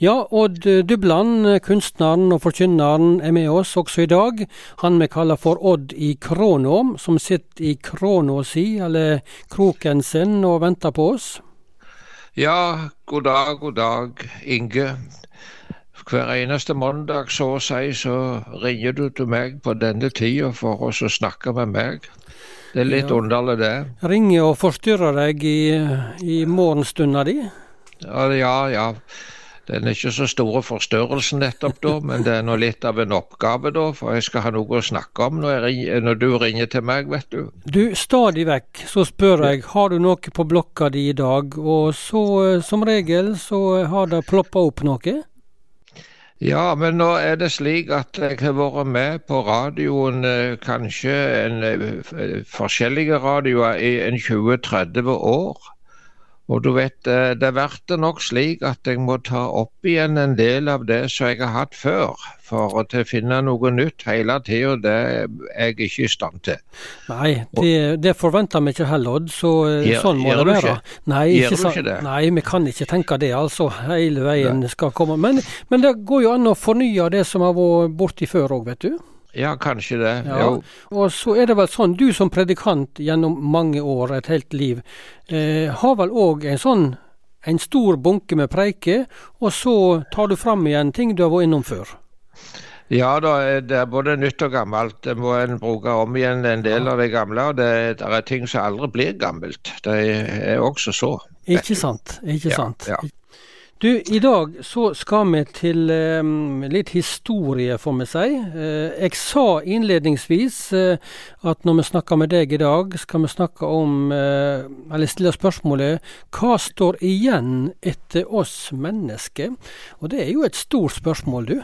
Ja, Odd Dubland, kunstneren og forkynneren, er med oss også i dag. Han vi kaller for Odd i krona, som sitter i krona si, eller kroken sin, og venter på oss. Ja, god dag, god dag, Inge. Hver eneste mandag så å si så ringer du til meg på denne tida for å snakke med meg. Det er litt ja. underlig, det. Ringer og forstyrrer deg i, i morgenstunda di? Ja, ja. ja. Den er ikke så store forstørrelsen nettopp da, men det er nå litt av en oppgave, da, for jeg skal ha noe å snakke om når, ringer, når, du ringer til meg, vet du. Du, stadig vekk så spør jeg har du noe på blokka di i dag, og så eh, som regel så har det ploppa opp noe? Ja, men nå er det slik at jeg har vært med på radioen, eh, kanskje en, eh, forskjellige radioer i en 20-30 år. Og du vet, eh, det blir nok slik at jeg må ta opp igjen en del av det som jeg har hatt før. For å finne noe nytt hele tida, det er jeg ikke i stand til. Nei, det, det forventer vi ikke heller. Så gjør, sånn må det være. Nei, gjør du ikke det? Nei, vi kan ikke tenke det, altså. Hele veien skal komme. Men, men det går jo an å fornye det som har vært borti før òg, vet du. Ja, kanskje det. Ja. Og så er det vel sånn, du som predikant gjennom mange år, et helt liv, eh, har vel òg en sånn en stor bunke med preiker, og så tar du fram igjen ting du har vært innom før? Ja da, det er både nytt og gammelt. Det må en bruke om igjen en del av det gamle. og det, det er ting som aldri blir gammelt. Det er også så. Ikke sant. Ikke sant. Ja, ja. Du, i dag så skal vi til um, litt historie, får vi si. Uh, jeg sa innledningsvis uh, at når vi snakker med deg i dag, skal vi snakke om, uh, eller stille spørsmålet hva står igjen etter oss mennesker? Og det er jo et stort spørsmål, du.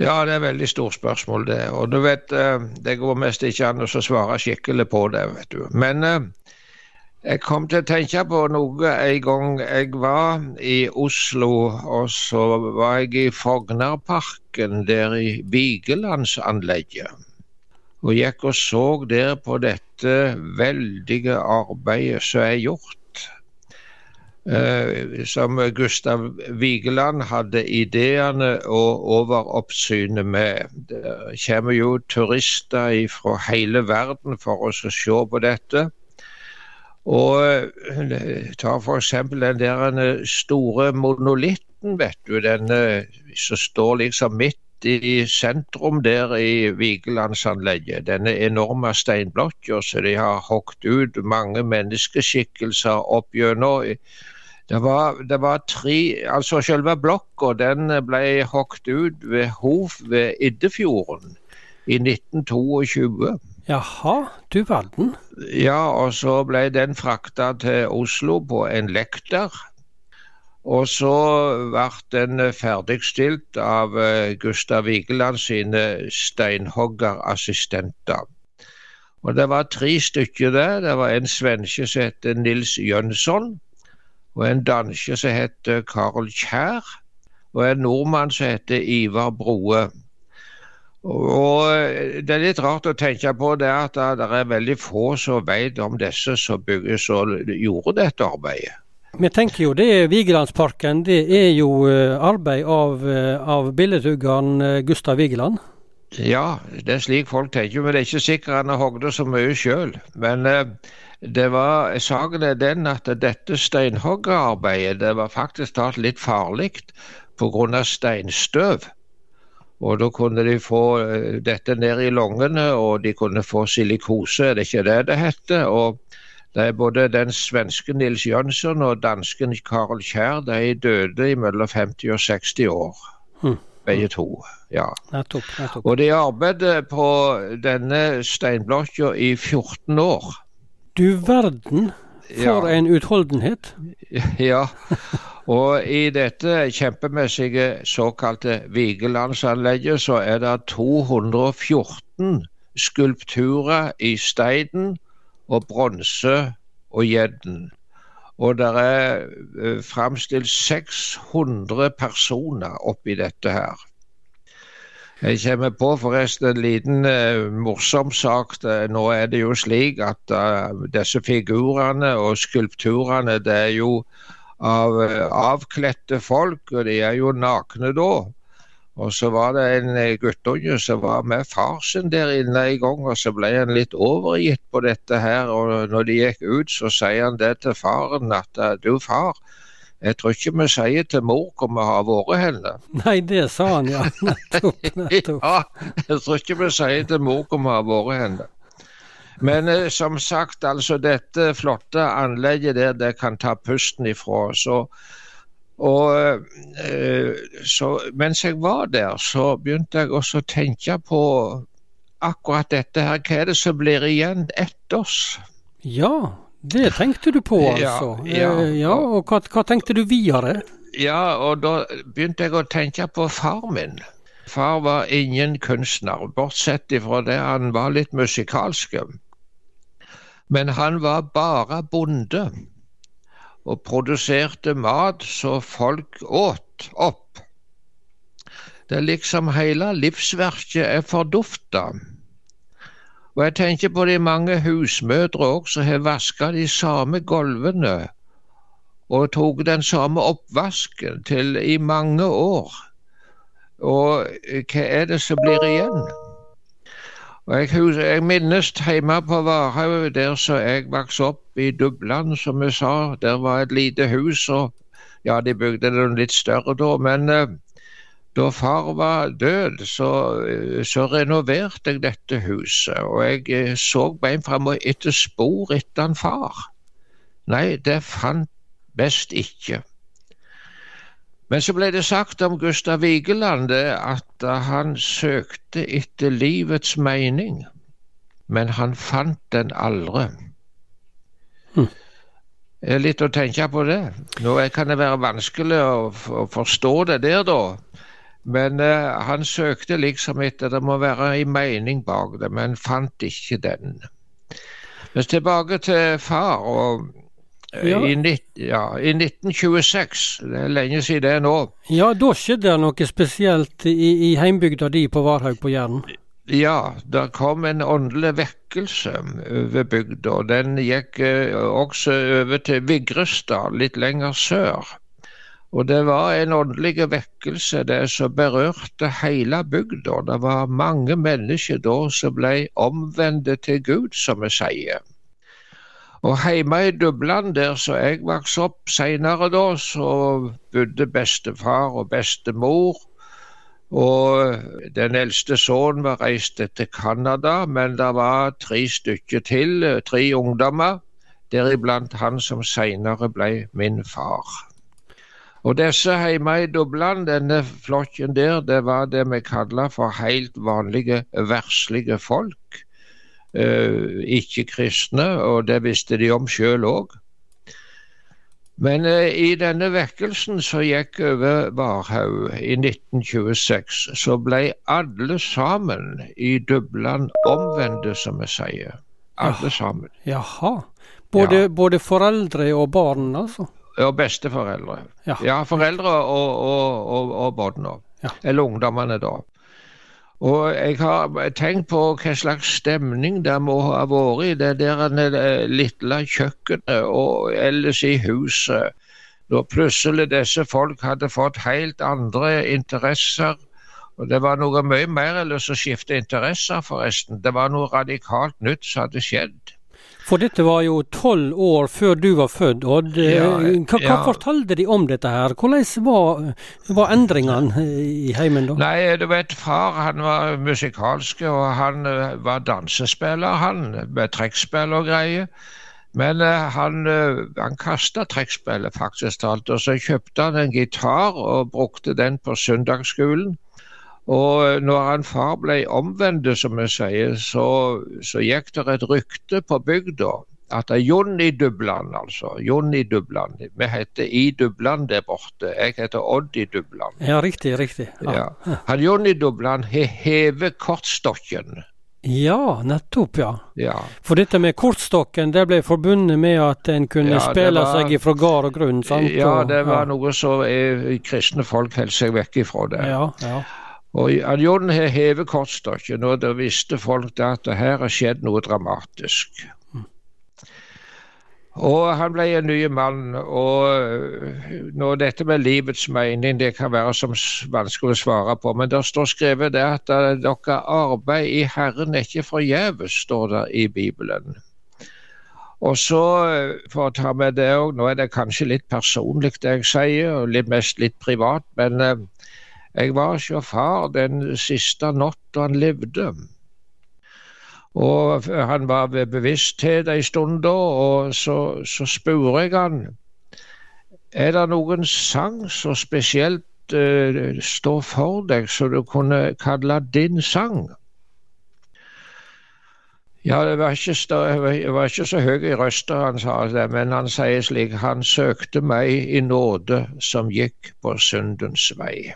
Ja, det er et veldig stort spørsmål, det. Og du vet, det går mest ikke an å svare skikkelig på det, vet du. Men jeg kom til å tenke på noe en gang jeg var i Oslo, og så var jeg i Fognarparken, der i Vigelandsanlegget. Og gikk og så der på dette veldige arbeidet som er gjort. Eh, som Gustav Vigeland hadde ideene og overoppsynet med. Det kommer jo turister fra hele verden for å se på dette. Og eh, ta f.eks. den der store monolitten, vet du. Den som står liksom midt i sentrum der i Vigelandsanlegget. Denne enorme steinblokka som de har hogd ut mange menneskeskikkelser opp gjennom. Det var, det var, tre Altså selve blokka den ble hogd ut ved Hov ved Iddefjorden i 1922. Jaha, du verden. Ja, og så ble den frakta til Oslo på en lekter. Og så ble den ferdigstilt av eh, Gustav Vigeland sine steinhoggerassistenter. Og det var tre stykker der. Det var en svenske som het Nils Jønsson, og en danske som het Karl Kjær, og en nordmann som het Ivar Broe. Og eh, Det er litt rart å tenke på det at det er veldig få som vet om disse som, bygges, som gjorde dette arbeidet. Vi tenker jo det Vigelandsparken det er jo eh, arbeid av, eh, av billedhuggeren Gustav Vigeland? Ja, det er slik folk tenker, men det er ikke sikkert han har hogd så mye sjøl. Men det var, saken er den at dette steinhoggerarbeidet det var faktisk talt litt farlig pga. steinstøv. Og da kunne de få eh, dette ned i lungene, og de kunne få silikose, er det ikke det det heter? Og det er både den svenske Nils Jønsson og dansken Karl Kjær de døde mellom 50 og 60 år. Hmm. Begge to. ja. Nettopp, nettopp. Og de arbeidet på denne steinblokka i 14 år. Du verden, for ja. en utholdenhet. Ja. Og i dette kjempemessige såkalte Vigelandsanlegget så er det 214 skulpturer i steinen og bronse og gjedden. Og det er uh, framstilt 600 personer oppi dette her. Jeg kommer på forresten en liten eh, morsom sak. Nå er det jo slik at uh, disse figurene og skulpturene det er jo av avkledte folk, og de er jo nakne da. Og så var det en guttunge som var med far sin der inne en gang, og så ble han litt overgitt på dette her. Og når de gikk ut, så sier han det til faren at du far, jeg tror ikke vi sier til mor hvor vi har vært henne. Nei, det sa han, ja. Nettopp. nettopp. ja, jeg tror ikke vi sier til mor hvor vi har vært henne. Men eh, som sagt, altså dette flotte anlegget der, det kan ta pusten ifra. Så og eh, så, Mens jeg var der, så begynte jeg også å tenke på akkurat dette her. Hva er det som blir igjen etter oss? Ja, det tenkte du på, altså. Ja, ja. Eh, ja og hva, hva, tenkte du videre? Ja, og da begynte jeg å tenke på far min. Far var ingen kunstner, bortsett ifra det han var litt musikalsk. Men han var bare bonde og produserte mat så folk åt opp. Det er liksom hele livsverket er fordufta. Og jeg tenker på de mange husmødre òg som har vaska de samme gulvene og tok den samme oppvasken til i mange år. Og hva er det som blir igjen? Og jeg, jeg, minnes hjemme på Varhaug, der så jeg vokste opp i Dubland, som jeg sa. Der var et lite hus, og ja, de bygde det litt større da. Men eh, da far var død, så, eh, så, renoverte jeg dette huset. Og jeg eh, så bein fram og etter spor etter en far. Nei, det fant best ikke. Men så ble det sagt om Gustav Vigeland at han søkte etter livets mening, men han fant den aldri. Hm. Litt å tenke på det. Nå kan det være vanskelig å, forstå det der, da. Men uh, han søkte liksom etter det må være en mening bak det, men fant ikke den. Men tilbake til far. og ja. I, ja, I, 1926, det er lenge siden det er nå. Ja, da skjedde det noe spesielt i, i heimbygda di på Varhaug på Jæren? Ja, det kom en åndelig vekkelse over bygda. Den gikk eh, også over til Vigrestad, litt lenger sør. Og det var en åndelig vekkelse det som berørte hele bygda. Det var mange mennesker da som ble omvendte til Gud, som vi sier. Og hjemme i Dubland, der så jeg vokste opp seinere da, så bodde bestefar og bestemor. Og den eldste sønnen var reist til Canada, men det var tre stykker til, tre ungdommer, deriblant han som seinere ble min far. Og disse hjemme i Dubland, denne flokken der, det var det vi kaller for helt vanlige verslige folk. Eh, ikke-kristne, og det visste de om sjøl òg. Men eh, i denne vekkelsen som gikk over Varhaug i 1926, så ble alle sammen i Dubland omvendte, som vi sier. Alle sammen. Jaha. Både, ja. både foreldre og barn, altså? Og besteforeldre. Ja, ja foreldre og, og, og, og barna. Ja. Eller ungdommene, da. Og jeg har tenkt på hva slags stemning det må ha vært i det der lille kjøkkenet og ellers i huset, når plutselig disse folk hadde fått helt andre interesser. Og det var noe mye mer enn å skifte interesser, forresten. Det var noe radikalt nytt som hadde skjedd. For dette var jo tolv år før du var født, Odd. Ja, hva, hva ja. fortalte de om dette her? Hvordan var, var endringene i heimen da? Nei, du vet, far han var musikalsk, og han uh, var dansespiller, han, med trekkspill og greier. Men uh, han, han kasta trekkspillet, faktisk talt, og så kjøpte han en gitar og brukte den på søndagsskolen. Og når han far ble omvendt, som vi sier, så, så gikk det et rykte på bygda at Jon i Dubland, altså. Jon i Dubland. Vi heter i Dubland der borte. Jeg heter Odd i Dubland. Ja, riktig, riktig. Ja. Ja. Han Jon i Dubland har hevet kortstokken. Ja, nettopp, ja. ja. For dette med kortstokken det ble forbundet med at en kunne ja, spille var, seg ifra gard og grunn? sant? Ja, det var noe som kristne folk holdt seg vekk ifra det. Ja, ja. Og Jon har hevet kortstokken, og da visste folk at det her har skjedd noe dramatisk. Og han ble en ny mann. Og når dette med livets mening det kan være som vanskelig å svare på, men det står skrevet det at dere arbeid i Herren er ikke forgjeves, står det i Bibelen. Og så, for å ta med det òg, nå er det kanskje litt personlig det jeg sier, og litt mest litt privat, men jeg var sjåfør den siste natta han levde. Og han var ved bevissthet ei stund da, og så, så spurte jeg han er det noen sang som spesielt uh, står for deg, så du kunne kalle din sang? Ja, det var ikke, det var ikke så høy i røsta, han sa det, men han sier slik Han søkte meg i nåde som gikk på syndens vei.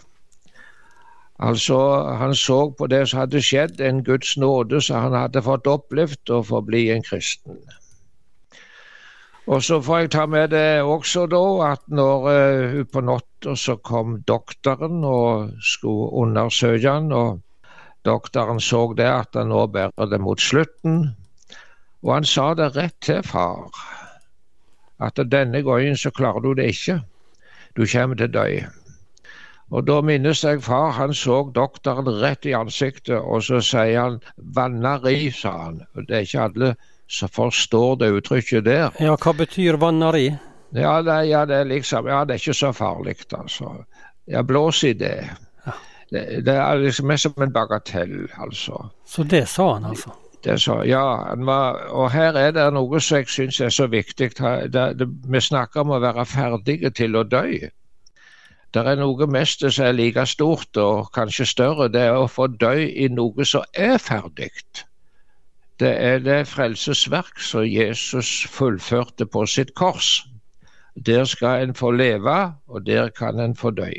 Altså, Han så på det som hadde skjedd, en Guds nåde som han hadde fått opplevd å forbli en kristen. Og så får jeg ta med det også da at når uh, på natta så kom doktoren og skulle undersøke han, og doktoren så det at han nå bærer det mot slutten, og han sa det rett til far, at denne gangen så klarer du det ikke, du kommer til å dø. Og da minnes jeg far, han så doktoren rett i ansiktet, og så sier han 'vannari', sa han. Og Det er ikke alle som forstår det uttrykket der. Ja, hva betyr vannari? Ja, det, ja, det er liksom, ja, det er ikke så farlig, altså. Ja, blås i det. Ja. det. Det er liksom mest som en bagatell, altså. Så det sa han, altså? Det sa, ja, han var, og her er det noe som jeg syns er så viktig. Det, det, vi snakker om å være ferdige til å dø. Det er noe mest som er like stort og kanskje større. Det er å få dø i noe som er ferdig. Det er det frelsesverk som Jesus fullførte på sitt kors. Der skal en få leve, og der kan en få dø.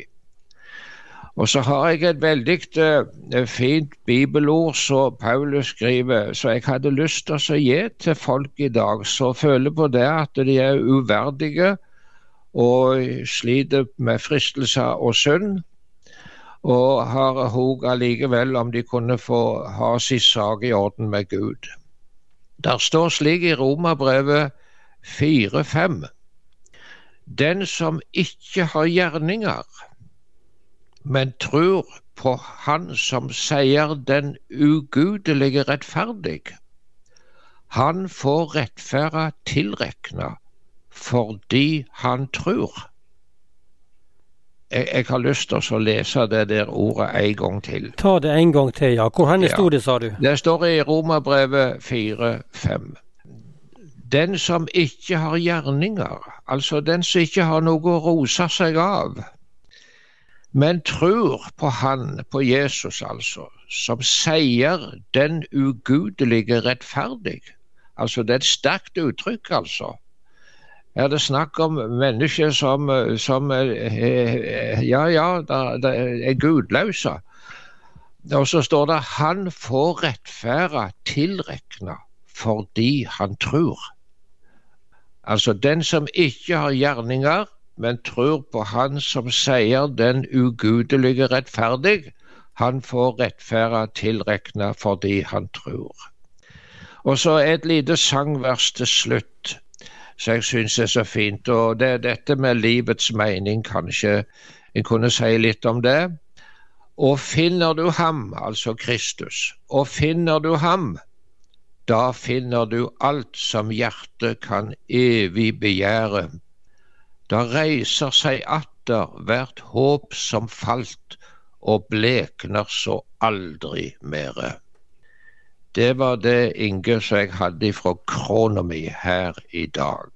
Og så har jeg et veldig uh, fint bibelord som Paulus skriver, så jeg hadde lyst til å gi til folk i dag som føler på det at de er uverdige og sliter med fristelser og synd. Og har håp allikevel om de kunne få ha sin sak i orden med Gud. Der står slik i Romerbrevet 4-5. Den som ikke har gjerninger, men tror på Han som sier den ugudelige rettferdig, han får rettferda tilrekna fordi han tror. Jeg, jeg, har lyst til å lese det der ordet en gang til. Ta det en gang til, ja. Hvor henne ja. sto det, sa du? Det står i Romerbrevet 4-5. Den som ikke har gjerninger, altså den som ikke har noe å rose seg av, men tror på Han, på Jesus altså, som sier den ugudelige rettferdig. Altså det er et sterkt uttrykk, altså. Er det snakk om mennesker som, som ja, ja, det er gudløse. Og så står det 'han får rettferda tilrekna fordi han tror'. Altså den som ikke har gjerninger, men tror på Han som sier den ugudelige rettferdig, han får rettferda tilrekna fordi han tror. Og så et lite sangvers til slutt som jeg syns er så fint. Og det er dette med livets mening, kanskje en kunne si litt om det. Og finner du ham, altså Kristus, og finner du ham, da finner du alt som hjertet kan evig begjære. Da reiser seg atter hvert håp som falt, og blekner så aldri mere. Det var det Inge som jeg hadde fra krona mi her i dag.